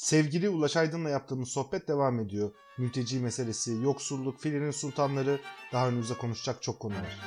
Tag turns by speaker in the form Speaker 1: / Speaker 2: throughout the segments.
Speaker 1: Sevgili Ulaş Aydın'la yaptığımız sohbet devam ediyor. Mülteci meselesi, yoksulluk, filinin sultanları daha önümüzde konuşacak çok konu var.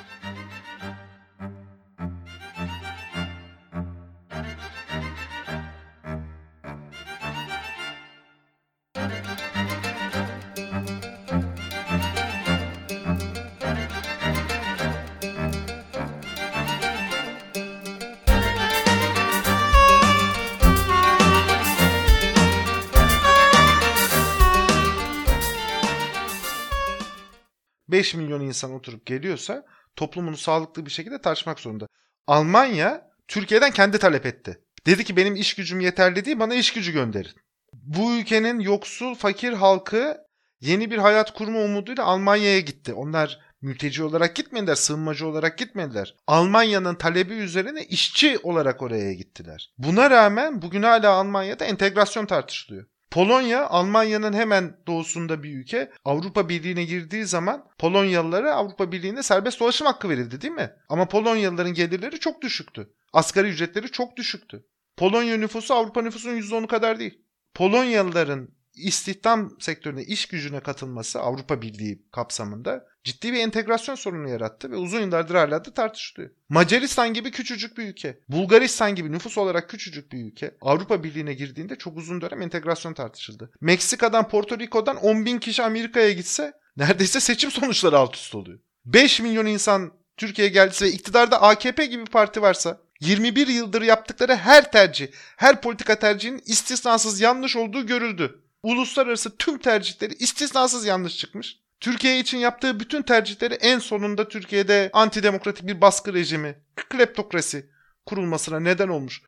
Speaker 1: 5 milyon insan oturup geliyorsa toplumunu sağlıklı bir şekilde tartışmak zorunda. Almanya Türkiye'den kendi talep etti. Dedi ki benim iş gücüm yeterli değil bana iş gücü gönderin. Bu ülkenin yoksul fakir halkı yeni bir hayat kurma umuduyla Almanya'ya gitti. Onlar mülteci olarak gitmediler, sığınmacı olarak gitmediler. Almanya'nın talebi üzerine işçi olarak oraya gittiler. Buna rağmen bugün hala Almanya'da entegrasyon tartışılıyor. Polonya Almanya'nın hemen doğusunda bir ülke. Avrupa Birliği'ne girdiği zaman Polonyalılara Avrupa Birliği'nde serbest dolaşım hakkı verildi değil mi? Ama Polonyalıların gelirleri çok düşüktü. Asgari ücretleri çok düşüktü. Polonya nüfusu Avrupa nüfusunun %10'u kadar değil. Polonyalıların istihdam sektörüne, iş gücüne katılması Avrupa Birliği kapsamında ciddi bir entegrasyon sorunu yarattı ve uzun yıllardır hala da tartışılıyor. Macaristan gibi küçücük bir ülke, Bulgaristan gibi nüfus olarak küçücük bir ülke Avrupa Birliği'ne girdiğinde çok uzun dönem entegrasyon tartışıldı. Meksika'dan, Porto Rico'dan 10 bin kişi Amerika'ya gitse neredeyse seçim sonuçları alt üst oluyor. 5 milyon insan Türkiye'ye geldiyse ve iktidarda AKP gibi parti varsa 21 yıldır yaptıkları her tercih, her politika tercihinin istisnasız yanlış olduğu görüldü. Uluslararası tüm tercihleri istisnasız yanlış çıkmış. Türkiye için yaptığı bütün tercihleri en sonunda Türkiye'de antidemokratik bir baskı rejimi, kleptokrasi kurulmasına neden olmuş.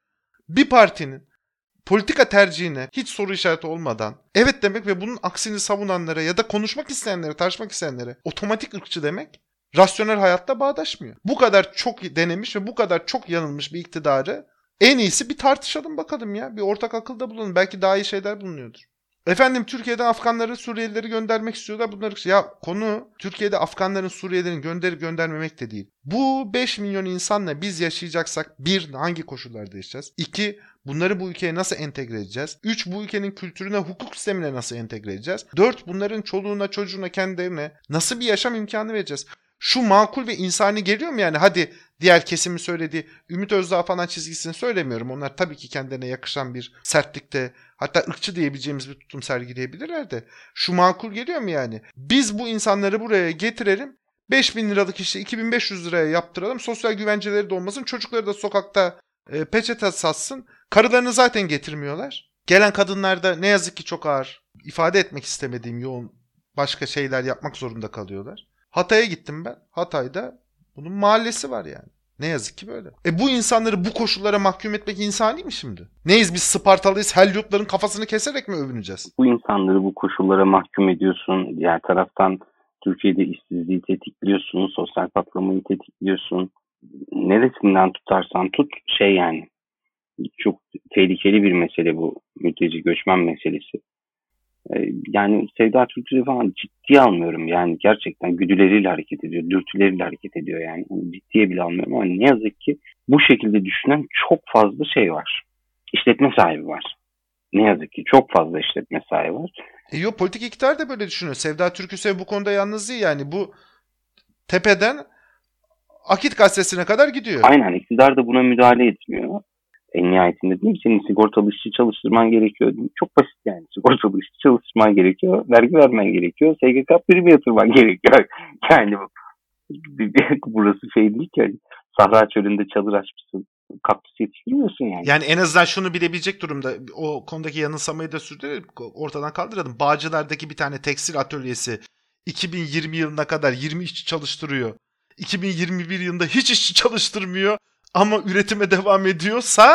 Speaker 1: Bir partinin politika tercihine hiç soru işareti olmadan evet demek ve bunun aksini savunanlara ya da konuşmak isteyenlere, tartışmak isteyenlere otomatik ırkçı demek rasyonel hayatta bağdaşmıyor. Bu kadar çok denemiş ve bu kadar çok yanılmış bir iktidarı en iyisi bir tartışalım bakalım ya. Bir ortak akılda bulunun. Belki daha iyi şeyler bulunuyordur. Efendim Türkiye'den Afganları Suriyelileri göndermek istiyorlar. Bunları ya konu Türkiye'de Afganların Suriyelilerin gönderip göndermemek de değil. Bu 5 milyon insanla biz yaşayacaksak bir hangi koşullarda yaşayacağız? İki bunları bu ülkeye nasıl entegre edeceğiz? Üç bu ülkenin kültürüne, hukuk sistemine nasıl entegre edeceğiz? Dört bunların çoluğuna, çocuğuna, kendilerine nasıl bir yaşam imkanı vereceğiz? Şu makul ve insani geliyor mu yani? Hadi diğer kesimi söylediği Ümit Özdağ falan çizgisini söylemiyorum. Onlar tabii ki kendilerine yakışan bir sertlikte hatta ırkçı diyebileceğimiz bir tutum sergileyebilirler de şu makul geliyor mu yani? Biz bu insanları buraya getirelim 5000 liralık işi 2500 liraya yaptıralım. Sosyal güvenceleri de olmasın. Çocukları da sokakta e, peçete satsın. Karılarını zaten getirmiyorlar. Gelen kadınlar da ne yazık ki çok ağır ifade etmek istemediğim yoğun başka şeyler yapmak zorunda kalıyorlar. Hatay'a gittim ben. Hatay'da bunun mahallesi var yani. Ne yazık ki böyle. E bu insanları bu koşullara mahkum etmek insani mi şimdi? Neyiz biz Spartalıyız, Helyotların kafasını keserek mi övüneceğiz?
Speaker 2: Bu insanları bu koşullara mahkum ediyorsun. Diğer taraftan Türkiye'de işsizliği tetikliyorsun, sosyal patlamayı tetikliyorsun. Neresinden tutarsan tut şey yani. Çok tehlikeli bir mesele bu mülteci göçmen meselesi. Ee, yani Sevda Türkçü'yü falan ciddiye almıyorum. Yani gerçekten güdüleriyle hareket ediyor, dürtüleriyle hareket ediyor yani. Onu ciddiye bile almıyorum ama ne yazık ki bu şekilde düşünen çok fazla şey var. İşletme sahibi var. Ne yazık ki çok fazla işletme sahibi var.
Speaker 1: E yok politik iktidar da böyle düşünüyor. Sevda Türküsev bu konuda yalnız değil yani. Bu tepeden Akit gazetesine kadar gidiyor.
Speaker 2: Aynen iktidar da buna müdahale etmiyor en nihayetinde değil mi? Senin sigortalı işçi çalıştırman gerekiyor. Çok basit yani. Sigortalı işçi çalıştırman gerekiyor. Vergi vermen gerekiyor. SGK primi yatırman gerekiyor. Yani burası şey değil ki. Yani, Sahra çölünde çadır açmışsın. Kaktüs yetiştirmiyorsun yani.
Speaker 1: Yani en azından şunu bilebilecek durumda. O konudaki yanılsamayı da sürdürelim. Ortadan kaldıralım. Bağcılar'daki bir tane tekstil atölyesi 2020 yılına kadar 20 işçi çalıştırıyor. 2021 yılında hiç işçi çalıştırmıyor ama üretime devam ediyorsa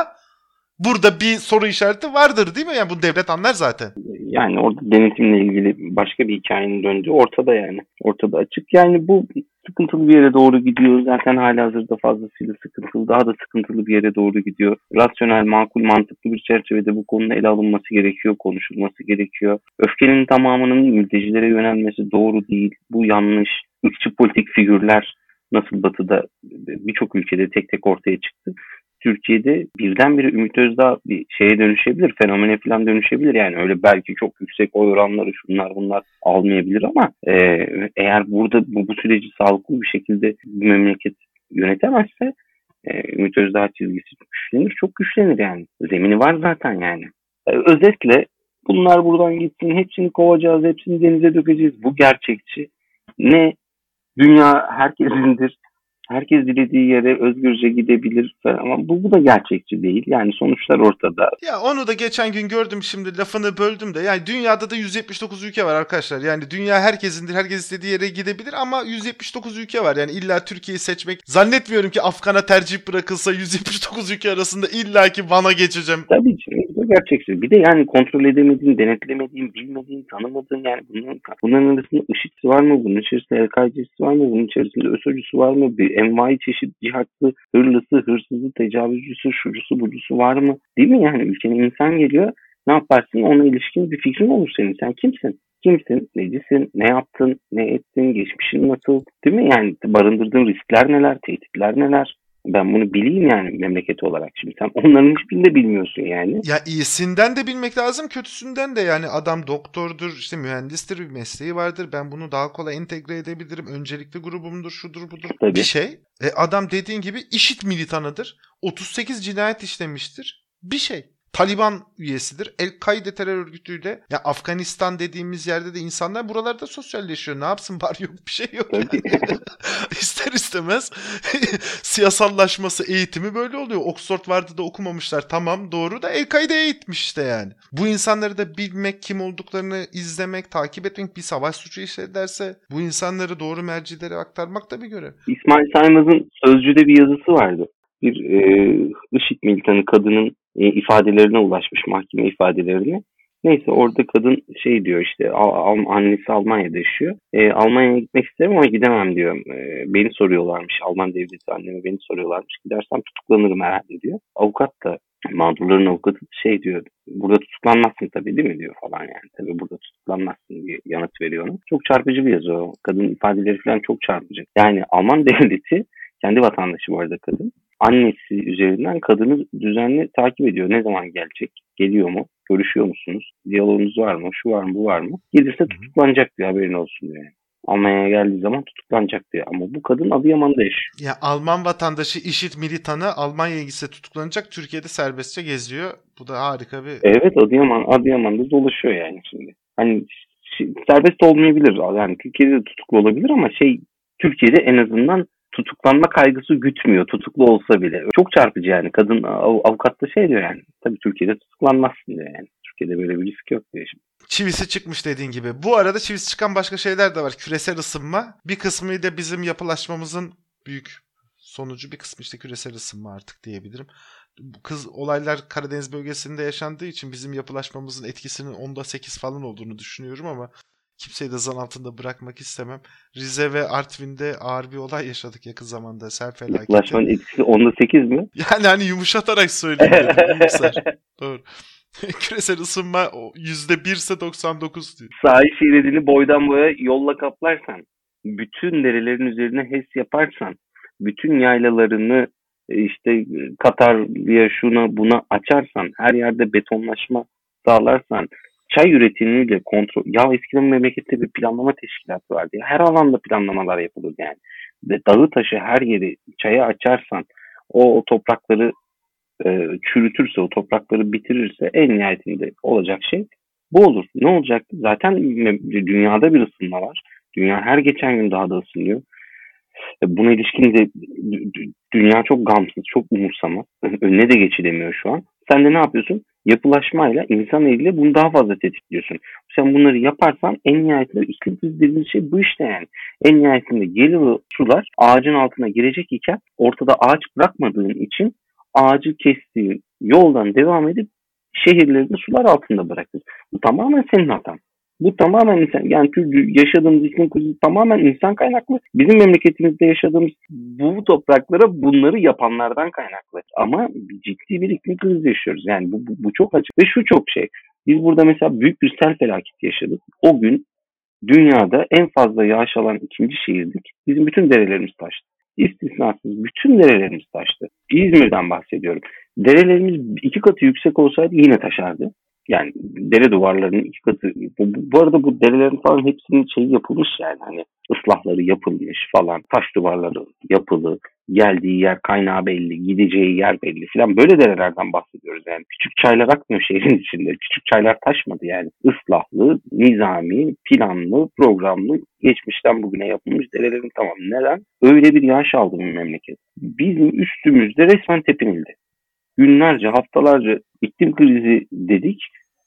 Speaker 1: burada bir soru işareti vardır değil mi? Yani bu devlet anlar zaten.
Speaker 2: Yani orada denetimle ilgili başka bir hikayenin döndüğü ortada yani. Ortada açık. Yani bu sıkıntılı bir yere doğru gidiyor. Zaten hala hazırda fazlasıyla sıkıntılı. Daha da sıkıntılı bir yere doğru gidiyor. Rasyonel, makul, mantıklı bir çerçevede bu konunun ele alınması gerekiyor, konuşulması gerekiyor. Öfkenin tamamının mültecilere yönelmesi doğru değil. Bu yanlış. Ürkçü politik figürler nasıl batıda birçok ülkede tek tek ortaya çıktı. Türkiye'de birdenbire Ümit Özdağ bir şeye dönüşebilir, fenomene falan dönüşebilir. Yani öyle belki çok yüksek oy oranları şunlar bunlar almayabilir ama e, eğer burada bu, bu süreci sağlıklı bir şekilde bu memleket yönetemezse e, Ümit Özdağ çizgisi güçlenir, çok güçlenir yani. Zemini var zaten yani. E, özetle bunlar buradan gitsin, hepsini kovacağız, hepsini denize dökeceğiz. Bu gerçekçi. Ne dünya herkesindir, herkes dilediği yere özgürce gidebilir ama bu, bu da gerçekçi değil. Yani sonuçlar ortada.
Speaker 1: Ya onu da geçen gün gördüm şimdi lafını böldüm de. Yani dünyada da 179 ülke var arkadaşlar. Yani dünya herkesindir. Herkes istediği yere gidebilir ama 179 ülke var. Yani illa Türkiye'yi seçmek zannetmiyorum ki Afgan'a tercih bırakılsa 179 ülke arasında illa ki Van'a geçeceğim.
Speaker 2: Tabii ki gerçekçi. Bir de yani kontrol edemediğin, denetlemediğin, bilmediğin, tanımadığın yani bunların, bunların arasında IŞİD'si var mı? Bunun içerisinde El-Kaide'si var mı? Bunun içerisinde ÖSO'cusu var mı? Bir envai çeşit cihatlı, hırlısı, hırsızı, tecavüzcüsü, şucusu, bucusu var mı? Değil mi yani? Ülkenin insan geliyor. Ne yaparsın? Ona ilişkin bir fikrin olur senin. Sen kimsin? kimsin, necisin, ne yaptın, ne ettin, geçmişin nasıl, değil mi? Yani barındırdığın riskler neler, tehditler neler? Ben bunu bileyim yani memleketi olarak şimdi sen onların hiçbirini de bilmiyorsun yani.
Speaker 1: Ya iyisinden de bilmek lazım kötüsünden de yani adam doktordur işte mühendistir bir mesleği vardır ben bunu daha kolay entegre edebilirim öncelikli grubumdur şudur budur Tabii. bir şey. E adam dediğin gibi işit militanıdır 38 cinayet işlemiştir bir şey. Taliban üyesidir. El-Kaide terör örgütüyle ya Afganistan dediğimiz yerde de insanlar buralarda sosyalleşiyor. Ne yapsın var yok bir şey yok. Yani. İster istemez siyasallaşması eğitimi böyle oluyor. Oxford vardı da okumamışlar. Tamam doğru da El-Kaide eğitmiş işte yani. Bu insanları da bilmek, kim olduklarını izlemek, takip etmek bir savaş suçu işlerse bu insanları doğru mercilere aktarmak da bir görev.
Speaker 2: İsmail Saymaz'ın Sözcü'de bir yazısı vardı bir e, IŞİD militanı kadının e, ifadelerine ulaşmış mahkeme ifadelerine. Neyse orada kadın şey diyor işte al, al, annesi Almanya'da yaşıyor. E, Almanya'ya gitmek isterim ama gidemem diyor. E, beni soruyorlarmış. Alman devleti annemi beni soruyorlarmış. Gidersem tutuklanırım herhalde diyor. Avukat da mağdurların avukatı şey diyor. Burada tutuklanmazsın tabii değil mi diyor falan yani. Tabii burada tutuklanmazsın diye yanıt veriyor ona. Çok çarpıcı bir yazı o. Kadın ifadeleri falan çok çarpıcı. Yani Alman devleti kendi vatandaşı bu arada kadın annesi üzerinden kadını düzenli takip ediyor. Ne zaman gelecek? Geliyor mu? Görüşüyor musunuz? Diyalogunuz var mı? Şu var mı? Bu var mı? Gelirse tutuklanacak diyor haberin olsun diyor. Yani. Almanya'ya geldiği zaman tutuklanacak diyor. Ama bu kadın Adıyaman'da yaşıyor.
Speaker 1: Ya Alman vatandaşı IŞİD militanı Almanya'ya gitse tutuklanacak. Türkiye'de serbestçe geziyor. Bu da harika bir...
Speaker 2: Evet Adıyaman, Adıyaman'da dolaşıyor yani şimdi. Hani serbest olmayabilir. Yani Türkiye'de tutuklu olabilir ama şey Türkiye'de en azından tutuklanma kaygısı gütmüyor tutuklu olsa bile. Çok çarpıcı yani. Kadın av, avukat da şey diyor yani. Tabii Türkiye'de tutuklanmazsın diyor yani. Türkiye'de böyle bir risk yok diyor şimdi.
Speaker 1: Çivisi çıkmış dediğin gibi. Bu arada çivisi çıkan başka şeyler de var. Küresel ısınma. Bir kısmı da bizim yapılaşmamızın büyük sonucu bir kısmı işte küresel ısınma artık diyebilirim. Kız olaylar Karadeniz bölgesinde yaşandığı için bizim yapılaşmamızın etkisinin onda 8 falan olduğunu düşünüyorum ama kimseyi de zan altında bırakmak istemem. Rize ve Artvin'de ağır bir olay yaşadık yakın zamanda sel felaketi.
Speaker 2: Yaklaşmanın etkisi onda 8 mi?
Speaker 1: Yani hani yumuşatarak söyleyeyim. Doğru. Küresel ısınma %1 ise 99 diyor.
Speaker 2: Sahil şeridini boydan boya yolla kaplarsan, bütün derelerin üzerine HES yaparsan, bütün yaylalarını e, işte Katar'ya şuna buna açarsan, her yerde betonlaşma sağlarsan, çay üretimiyle kontrol... Ya eskiden memlekette bir planlama teşkilatı vardı. Ya. Her alanda planlamalar yapılır yani. Ve dağı taşı her yeri çaya açarsan o, o toprakları e, çürütürse, o toprakları bitirirse en nihayetinde olacak şey bu olur. Ne olacak? Zaten dünyada bir ısınma var. Dünya her geçen gün daha da ısınıyor. E, buna ilişkin de dünya çok gamsız, çok umursamaz. Önüne de geçilemiyor şu an. Sen de ne yapıyorsun? Yapılaşmayla insan eliyle bunu daha fazla tetikliyorsun. Sen bunları yaparsan en nihayetinde iklim krizi dediğimiz şey bu işte yani. En nihayetinde geliyor sular ağacın altına girecek iken ortada ağaç bırakmadığın için ağacı kestiğin yoldan devam edip şehirlerini sular altında bırakır. Bu tamamen senin hatan. Bu tamamen insan, yani yaşadığımız iklim krizi tamamen insan kaynaklı. Bizim memleketimizde yaşadığımız bu topraklara bunları yapanlardan kaynaklı. Ama ciddi bir iklim krizi yaşıyoruz. Yani bu, bu, bu çok açık ve şu çok şey. Biz burada mesela büyük bir sel felaketi yaşadık. O gün dünyada en fazla yağış alan ikinci şehirdik. Bizim bütün derelerimiz taştı. istisnasız bütün derelerimiz taştı. İzmir'den bahsediyorum. Derelerimiz iki katı yüksek olsaydı yine taşardı. Yani dere duvarlarının iki katı. Bu, bu arada bu derelerin falan hepsinin şeyi yapılmış yani. Hani ıslahları yapılmış falan. Taş duvarları yapılı. Geldiği yer kaynağı belli. Gideceği yer belli falan. Böyle derelerden bahsediyoruz yani. Küçük çaylar akmıyor şehrin içinde. Küçük çaylar taşmadı yani. Islahlı, nizami, planlı, programlı geçmişten bugüne yapılmış derelerin tamam. Neden? Öyle bir yağış aldı bu memleket. Bizim üstümüzde resmen tepinildi günlerce, haftalarca iklim krizi dedik.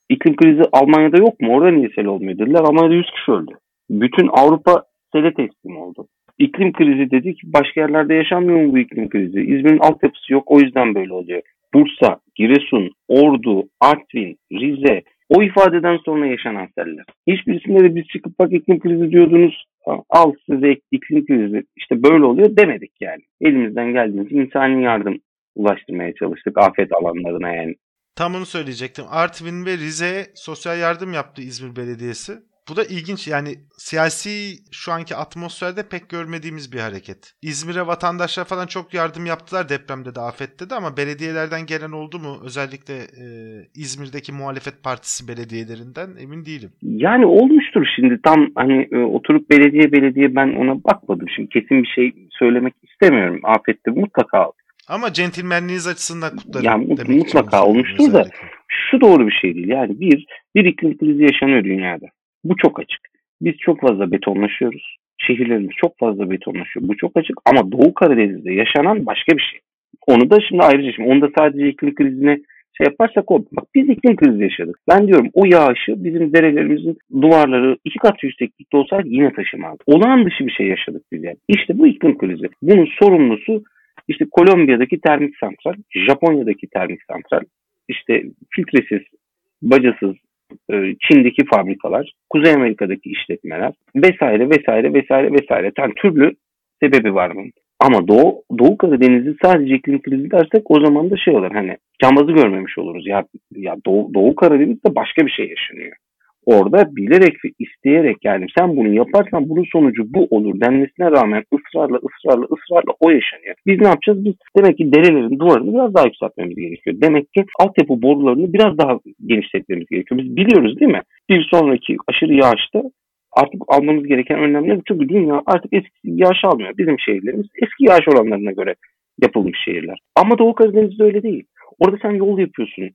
Speaker 2: İklim krizi Almanya'da yok mu? Orada niye sel olmuyor dediler. Almanya'da 100 kişi öldü. Bütün Avrupa sele teslim oldu. İklim krizi dedik. Başka yerlerde yaşanmıyor mu bu iklim krizi? İzmir'in altyapısı yok. O yüzden böyle oluyor. Bursa, Giresun, Ordu, Artvin, Rize o ifadeden sonra yaşanan seller. Hiçbirisinde de biz çıkıp bak iklim krizi diyordunuz al size iklim krizi işte böyle oluyor demedik yani. Elimizden geldiğince insani yardım ulaştırmaya çalıştık afet alanlarına yani.
Speaker 1: Tam onu söyleyecektim. Artvin ve Rize sosyal yardım yaptı İzmir Belediyesi. Bu da ilginç yani siyasi şu anki atmosferde pek görmediğimiz bir hareket. İzmir'e vatandaşlar falan çok yardım yaptılar depremde de afette de ama belediyelerden gelen oldu mu? Özellikle e, İzmir'deki muhalefet partisi belediyelerinden emin değilim.
Speaker 2: Yani olmuştur şimdi tam hani e, oturup belediye belediye ben ona bakmadım. Şimdi kesin bir şey söylemek istemiyorum. Afette mutlaka
Speaker 1: ama centilmenliğiniz açısından kutlarım.
Speaker 2: Yani demek mutlaka olmuştur da şu doğru bir şey değil. Yani bir, bir iklim krizi yaşanıyor dünyada. Bu çok açık. Biz çok fazla betonlaşıyoruz. Şehirlerimiz çok fazla betonlaşıyor. Bu çok açık ama Doğu Karadeniz'de yaşanan başka bir şey. Onu da şimdi ayrıca şimdi onu da sadece iklim krizine şey yaparsak o. Bak biz iklim krizi yaşadık. Ben diyorum o yağışı bizim derelerimizin duvarları iki kat yükseklikte olsaydı yine taşımazdı. Olağan dışı bir şey yaşadık biz yani. İşte bu iklim krizi. Bunun sorumlusu işte Kolombiya'daki termik santral, Japonya'daki termik santral, işte filtresiz, bacasız e, Çin'deki fabrikalar, Kuzey Amerika'daki işletmeler vesaire vesaire vesaire vesaire. Yani türlü sebebi var bunun. Ama Doğu, Doğu Karadeniz'i sadece iklim krizi dersek o zaman da şey olur hani cambazı görmemiş oluruz. Ya, ya Doğu, Doğu Karadeniz'de başka bir şey yaşanıyor orada bilerek isteyerek yani sen bunu yaparsan bunun sonucu bu olur denmesine rağmen ısrarla ısrarla ısrarla o yaşanıyor. Biz ne yapacağız? Biz demek ki derelerin duvarını biraz daha yükseltmemiz gerekiyor. Demek ki altyapı borularını biraz daha genişletmemiz gerekiyor. Biz biliyoruz değil mi? Bir sonraki aşırı yağışta artık almamız gereken önlemler çünkü dünya artık eski yağış almıyor. Bizim şehirlerimiz eski yağış oranlarına göre yapılmış şehirler. Ama Doğu Karadeniz'de öyle değil. Orada sen yol yapıyorsun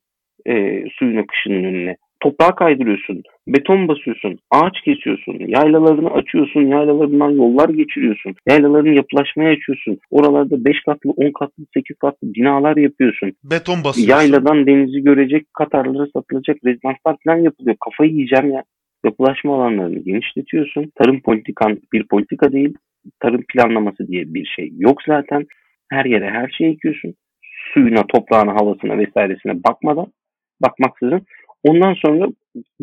Speaker 2: e, suyun akışının önüne toprağa kaydırıyorsun, beton basıyorsun, ağaç kesiyorsun, yaylalarını açıyorsun, yaylalarından yollar geçiriyorsun, yaylalarını yapılaşmaya açıyorsun. Oralarda 5 katlı, 10 katlı, 8 katlı binalar yapıyorsun.
Speaker 1: Beton basıyorsun.
Speaker 2: Yayladan denizi görecek, Katarlara satılacak rezidanslar falan yapılıyor. Kafayı yiyeceğim ya. Yapılaşma alanlarını genişletiyorsun. Tarım politikan bir politika değil, tarım planlaması diye bir şey yok zaten. Her yere her şeyi ekiyorsun. Suyuna, toprağına, havasına vesairesine bakmadan, bakmaksızın Ondan sonra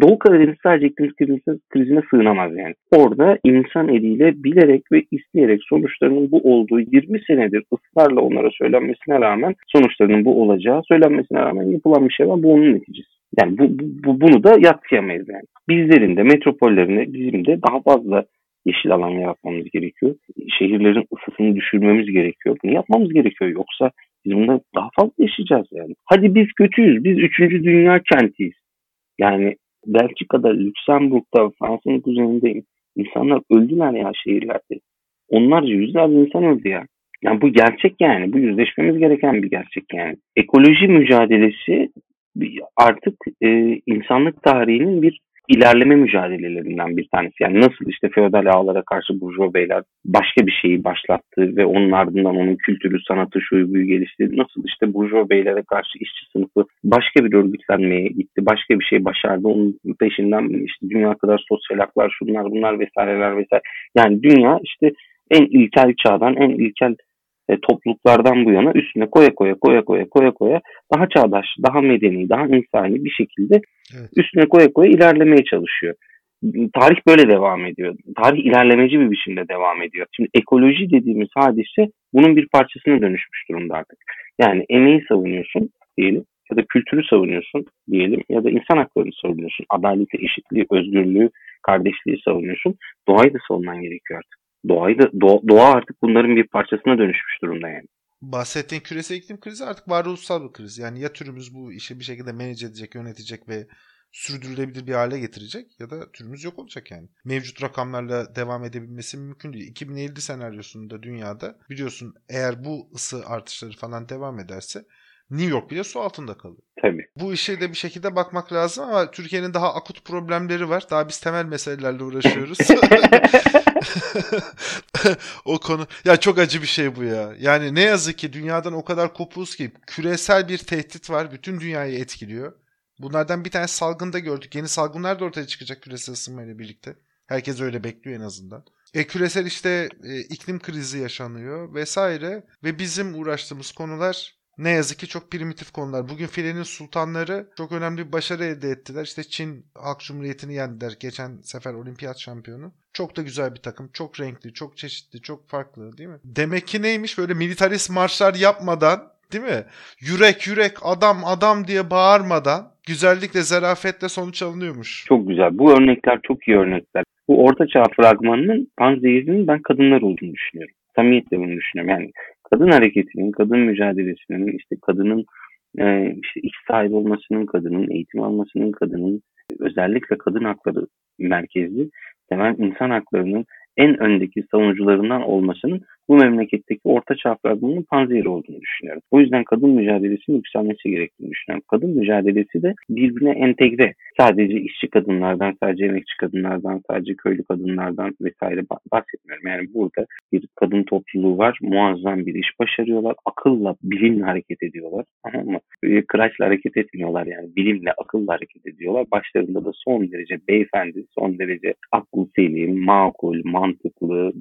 Speaker 2: Doğu Karadeniz sadece iklim krizine, krizine sığınamaz yani. Orada insan eliyle bilerek ve isteyerek sonuçlarının bu olduğu 20 senedir ısrarla onlara söylenmesine rağmen sonuçlarının bu olacağı söylenmesine rağmen yapılan bir şey var. Bu onun neticesi. Yani bu, bu, bunu da yatsıyamayız yani. Bizlerin de metropollerinde bizim de daha fazla yeşil alan yaratmamız gerekiyor. Şehirlerin ısısını düşürmemiz gerekiyor. Bunu yapmamız gerekiyor. Yoksa biz bunda daha fazla yaşayacağız yani. Hadi biz kötüyüz. Biz üçüncü dünya kentiyiz. Yani Belçika'da, Lüksemburg'da, Fransa'nın kuzeyinde insanlar öldüler ya şehirlerde. Onlarca yüzlerce insan öldü ya. Yani bu gerçek yani. Bu yüzleşmemiz gereken bir gerçek yani. Ekoloji mücadelesi artık e, insanlık tarihinin bir ilerleme mücadelelerinden bir tanesi. Yani nasıl işte feodal ağlara karşı burjuva beyler başka bir şeyi başlattı ve onun ardından onun kültürü, sanatı, şuyu buyu gelişti. Nasıl işte burjuva beylere karşı işçi sınıfı başka bir örgütlenmeye gitti. Başka bir şey başardı. Onun peşinden işte dünya kadar sosyal haklar, şunlar bunlar vesaireler vesaire. Yani dünya işte en ilkel çağdan, en ilkel e, topluluklardan bu yana üstüne koya koya koya koya koya koya daha çağdaş, daha medeni, daha insani bir şekilde evet. üstüne koya koya ilerlemeye çalışıyor. Tarih böyle devam ediyor. Tarih ilerlemeci bir biçimde devam ediyor. Şimdi ekoloji dediğimiz hadise bunun bir parçasına dönüşmüş durumda artık. Yani emeği savunuyorsun diyelim ya da kültürü savunuyorsun diyelim ya da insan haklarını savunuyorsun. Adaleti, eşitliği, özgürlüğü, kardeşliği savunuyorsun. Doğayı da savunman gerekiyor artık Doğayı da doğa, artık bunların bir parçasına dönüşmüş durumda yani.
Speaker 1: Bahsettiğin küresel iklim krizi artık varoluşsal bir kriz. Yani ya türümüz bu işi bir şekilde manage edecek, yönetecek ve sürdürülebilir bir hale getirecek ya da türümüz yok olacak yani. Mevcut rakamlarla devam edebilmesi mümkün değil. 2050 senaryosunda dünyada biliyorsun eğer bu ısı artışları falan devam ederse New York bile su altında kalıyor.
Speaker 2: Tabii.
Speaker 1: Bu işe de bir şekilde bakmak lazım ama Türkiye'nin daha akut problemleri var. Daha biz temel meselelerle uğraşıyoruz. o konu ya çok acı bir şey bu ya. Yani ne yazık ki dünyadan o kadar kopuz ki küresel bir tehdit var. Bütün dünyayı etkiliyor. Bunlardan bir tane salgında gördük. Yeni salgınlar da ortaya çıkacak küresel ısınmayla birlikte. Herkes öyle bekliyor en azından. E, küresel işte e, iklim krizi yaşanıyor vesaire ve bizim uğraştığımız konular ne yazık ki çok primitif konular. Bugün filenin sultanları çok önemli bir başarı elde ettiler. İşte Çin Halk Cumhuriyeti'ni yendiler geçen sefer olimpiyat şampiyonu. Çok da güzel bir takım. Çok renkli, çok çeşitli, çok farklı değil mi? Demek ki neymiş böyle militarist marşlar yapmadan değil mi? Yürek yürek adam adam diye bağırmadan güzellikle zarafetle sonuç alınıyormuş.
Speaker 2: Çok güzel. Bu örnekler çok iyi örnekler. Bu ortaçağ fragmanının panzehirinin ben kadınlar olduğunu düşünüyorum. Samimiyetle bunu düşünüyorum. Yani kadın hareketinin, kadın mücadelesinin, işte kadının e, işte iş sahibi olmasının, kadının eğitim almasının, kadının özellikle kadın hakları merkezli temel insan haklarının en öndeki savunucularından olmasının bu memleketteki orta çaprazlığının panzehiri olduğunu düşünüyorum. O yüzden kadın mücadelesinin yükselmesi gerektiğini düşünüyorum. Kadın mücadelesi de birbirine entegre. Sadece işçi kadınlardan, sadece emekçi kadınlardan, sadece köylü kadınlardan vesaire bahsetmiyorum. Yani burada bir kadın topluluğu var. Muazzam bir iş başarıyorlar. Akılla, bilimle hareket ediyorlar. Ama kıraçla hareket etmiyorlar yani. Bilimle, akılla hareket ediyorlar. Başlarında da son derece beyefendi, son derece aklı selim, makul, mantıklı,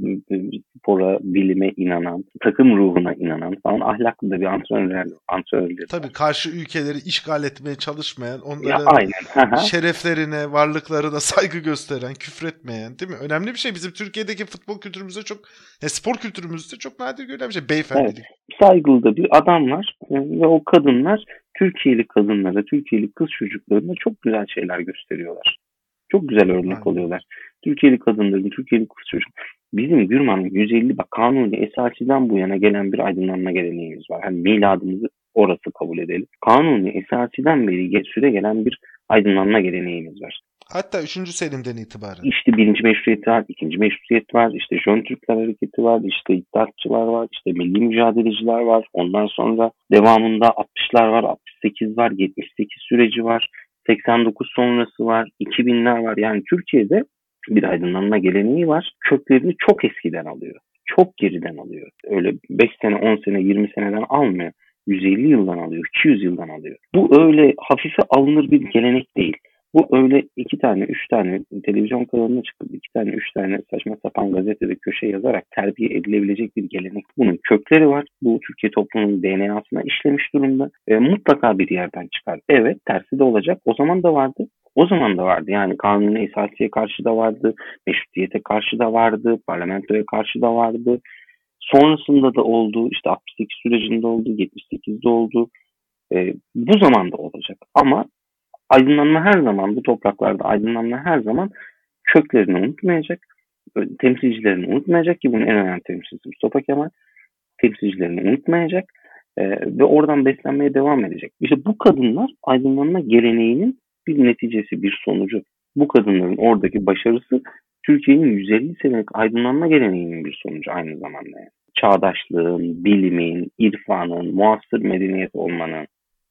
Speaker 2: spora, bilim bilime inanan, takım ruhuna inanan falan ahlaklı da bir antrenörler. antrenörler
Speaker 1: Tabii karşı ülkeleri işgal etmeye çalışmayan, onların ya, şereflerine, varlıklarına saygı gösteren, küfretmeyen değil mi? Önemli bir şey. Bizim Türkiye'deki futbol kültürümüzde çok, yani spor kültürümüzde çok nadir görülen bir şey. Beyefendilik.
Speaker 2: Evet. Saygılı da bir adam var e, ve o kadınlar Türkiye'li kadınlara, Türkiye'li kız çocuklarına çok güzel şeyler gösteriyorlar. Çok güzel örnek Aynen. oluyorlar. Türkiye'li kadınların, Türkiye'li kız çocuk. Bizim Gürman'ın 150 bak kanuni esasiden bu yana gelen bir aydınlanma geleneğimiz var. Hani miladımızı orası kabul edelim. Kanuni esasiden beri süre gelen bir aydınlanma geleneğimiz var.
Speaker 1: Hatta 3. Selim'den itibaren.
Speaker 2: İşte birinci meşruiyet var, ikinci meşruiyet var, işte Jön Türkler Hareketi var, işte İttihatçılar var, işte milli mücadeleciler var. Ondan sonra devamında 60'lar var, 68 var, 78 süreci var, 89 sonrası var, 2000'ler var. Yani Türkiye'de bir aydınlanma geleneği var. Köklerini çok eskiden alıyor. Çok geriden alıyor. Öyle 5 sene, 10 sene, 20 seneden almıyor. 150 yıldan alıyor, 200 yıldan alıyor. Bu öyle hafife alınır bir gelenek değil. Bu öyle iki tane, üç tane televizyon kanalına çıkıp iki tane, üç tane saçma sapan gazetede köşe yazarak terbiye edilebilecek bir gelenek. Bunun kökleri var. Bu Türkiye toplumunun DNA'sına işlemiş durumda. E, mutlaka bir yerden çıkar. Evet, tersi de olacak. O zaman da vardı. O zaman da vardı. Yani kanuni esasiye karşı da vardı, meşrutiyete karşı da vardı, parlamentoya karşı da vardı. Sonrasında da oldu. İşte 68 sürecinde oldu, 78'de oldu. E, bu zaman da olacak. Ama aydınlanma her zaman bu topraklarda aydınlanma her zaman köklerini unutmayacak. Temsilcilerini unutmayacak ki bunun en önemli temsilcisi Mustafa Kemal. Temsilcilerini unutmayacak e, ve oradan beslenmeye devam edecek. İşte bu kadınlar aydınlanma geleneğinin bir neticesi, bir sonucu. Bu kadınların oradaki başarısı Türkiye'nin 150 senelik aydınlanma geleneğinin bir sonucu aynı zamanda. Çağdaşlığın, bilimin, irfanın, muasır medeniyet olmanın,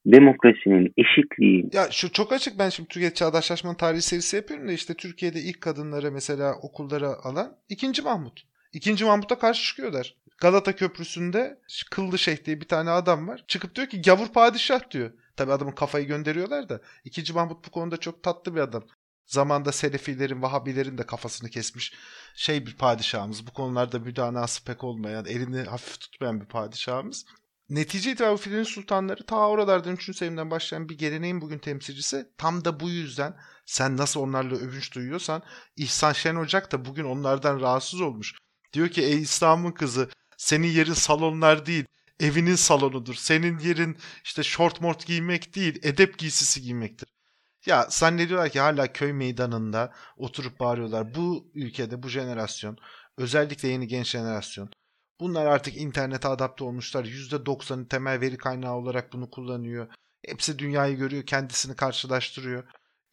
Speaker 2: demokrasinin, eşitliğin.
Speaker 1: Ya şu çok açık ben şimdi Türkiye Çağdaşlaşma Tarihi serisi yapıyorum da işte Türkiye'de ilk kadınlara mesela okullara alan ikinci Mahmut. İkinci Mahmut'a karşı çıkıyorlar. Galata Köprüsü'nde Kıllı Şeyh diye bir tane adam var. Çıkıp diyor ki gavur padişah diyor. Tabi adamın kafayı gönderiyorlar da. İkinci Mahmut bu konuda çok tatlı bir adam. Zamanda Selefilerin, Vahabilerin de kafasını kesmiş şey bir padişahımız. Bu konularda müdanası pek olmayan, elini hafif tutmayan bir padişahımız. Netice itibariyle filenin sultanları ta oralardan 3. Selim'den başlayan bir geleneğin bugün temsilcisi. Tam da bu yüzden sen nasıl onlarla övünç duyuyorsan İhsan Şen Ocak da bugün onlardan rahatsız olmuş. Diyor ki ey İslam'ın kızı senin yerin salonlar değil evinin salonudur. Senin yerin işte short mort giymek değil, edep giysisi giymektir. Ya zannediyorlar ki hala köy meydanında oturup bağırıyorlar. Bu ülkede bu jenerasyon Özellikle yeni genç jenerasyon. Bunlar artık internete adapte olmuşlar. %90'ı temel veri kaynağı olarak bunu kullanıyor. Hepsi dünyayı görüyor, kendisini karşılaştırıyor.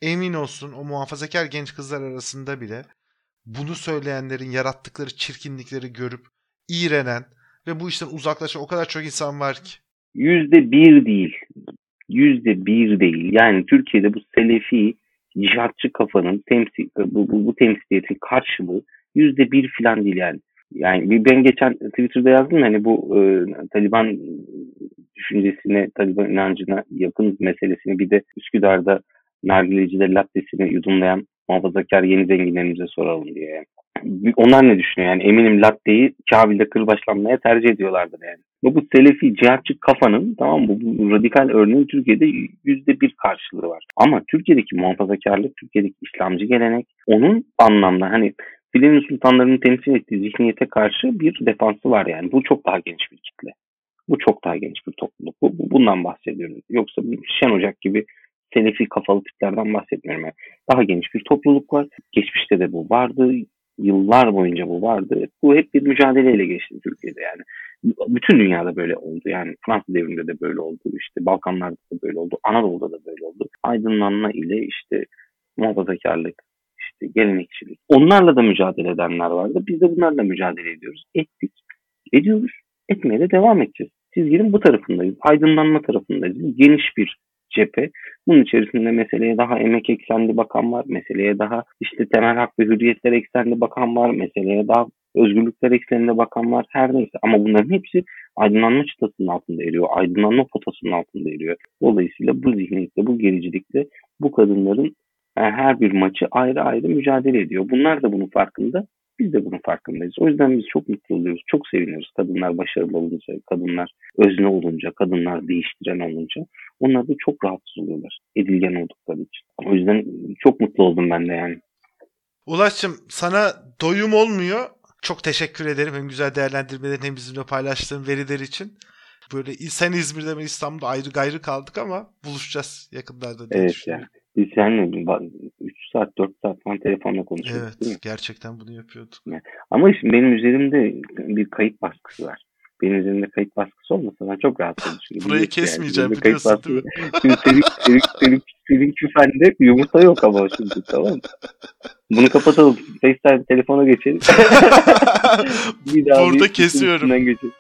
Speaker 1: Emin olsun o muhafazakar genç kızlar arasında bile bunu söyleyenlerin yarattıkları çirkinlikleri görüp iğrenen ve bu işten uzaklaşan o kadar çok insan var ki.
Speaker 2: Yüzde bir değil. Yüzde bir değil. Yani Türkiye'de bu selefi cihatçı kafanın temsil, bu, bu, bu temsiliyetin karşılığı yüzde bir filan değil yani. Yani ben geçen Twitter'da yazdım hani bu e, Taliban düşüncesine, Taliban inancına yakın meselesini bir de Üsküdar'da nargileciler lattesini yudumlayan muhafazakar yeni zenginlerimize soralım diye. Onlar ne düşünüyor? Yani eminim latteyi Kabil'de kırbaçlanmaya tercih ediyorlardır yani. Ve bu Selefi cihatçı kafanın tamam mı? Bu radikal örneğin Türkiye'de yüzde bir karşılığı var. Ama Türkiye'deki muhafazakarlık, Türkiye'deki İslamcı gelenek onun anlamda hani Filenin sultanlarının temsil ettiği zihniyete karşı bir defansı var yani. Bu çok daha geniş bir kitle. Bu çok daha geniş bir topluluk. Bu, bu, bundan bahsediyoruz. Yoksa Şen Ocak gibi selefi kafalı tiplerden bahsetmiyorum. Yani daha geniş bir topluluk var. Geçmişte de bu vardı. Yıllar boyunca bu vardı. Bu hep bir mücadeleyle geçti Türkiye'de yani. Bütün dünyada böyle oldu. Yani Fransız devrinde de böyle oldu. İşte Balkanlarda da böyle oldu. Anadolu'da da böyle oldu. Aydınlanma ile işte muhafazakarlık, işte gelenekçilik. Onlarla da mücadele edenler vardı. Biz de bunlarla mücadele ediyoruz. Ettik. Ediyoruz. Etmeye de devam edeceğiz. Çizginin bu tarafındayız. Aydınlanma tarafındayız. Bu geniş bir cephe. Bunun içerisinde meseleye daha emek eksenli bakan var. Meseleye daha işte temel hak ve hürriyetler eksenli bakan var. Meseleye daha özgürlükler ekseninde bakan var. Her neyse. Ama bunların hepsi aydınlanma çıtasının altında eriyor. Aydınlanma potasının altında eriyor. Dolayısıyla bu zihniyetle, bu gericilikle bu kadınların yani her bir maçı ayrı ayrı mücadele ediyor. Bunlar da bunun farkında. Biz de bunun farkındayız. O yüzden biz çok mutlu oluyoruz. Çok seviniyoruz. Kadınlar başarılı olunca, kadınlar özne olunca, kadınlar değiştiren olunca. Onlar da çok rahatsız oluyorlar. Edilgen oldukları için. O yüzden çok mutlu oldum ben de yani.
Speaker 1: Ulaş'cığım sana doyum olmuyor. Çok teşekkür ederim hem güzel değerlendirmelerin hem bizimle paylaştığın veriler için. Böyle sen İzmir'de ben İstanbul'da ayrı gayrı kaldık ama buluşacağız yakınlarda diye
Speaker 2: evet,
Speaker 1: düşünüyorum. Yani.
Speaker 2: Biz 3 saat 4 saat falan telefonla konuşuyorduk
Speaker 1: evet,
Speaker 2: değil mi?
Speaker 1: gerçekten bunu yapıyorduk.
Speaker 2: Ama şimdi benim üzerimde bir kayıt baskısı var. Benim üzerimde kayıt baskısı olmasa ben çok rahat konuşurum.
Speaker 1: Burayı kesmeyeceğim yani. biliyorsun değil mi?
Speaker 2: Şimdi senin, senin, senin, senin küfende yumurta yok ama şimdi tamam mı? Bunu kapatalım. FaceTime telefona geçelim.
Speaker 1: bir daha Burada kesiyorum.
Speaker 2: Geçelim.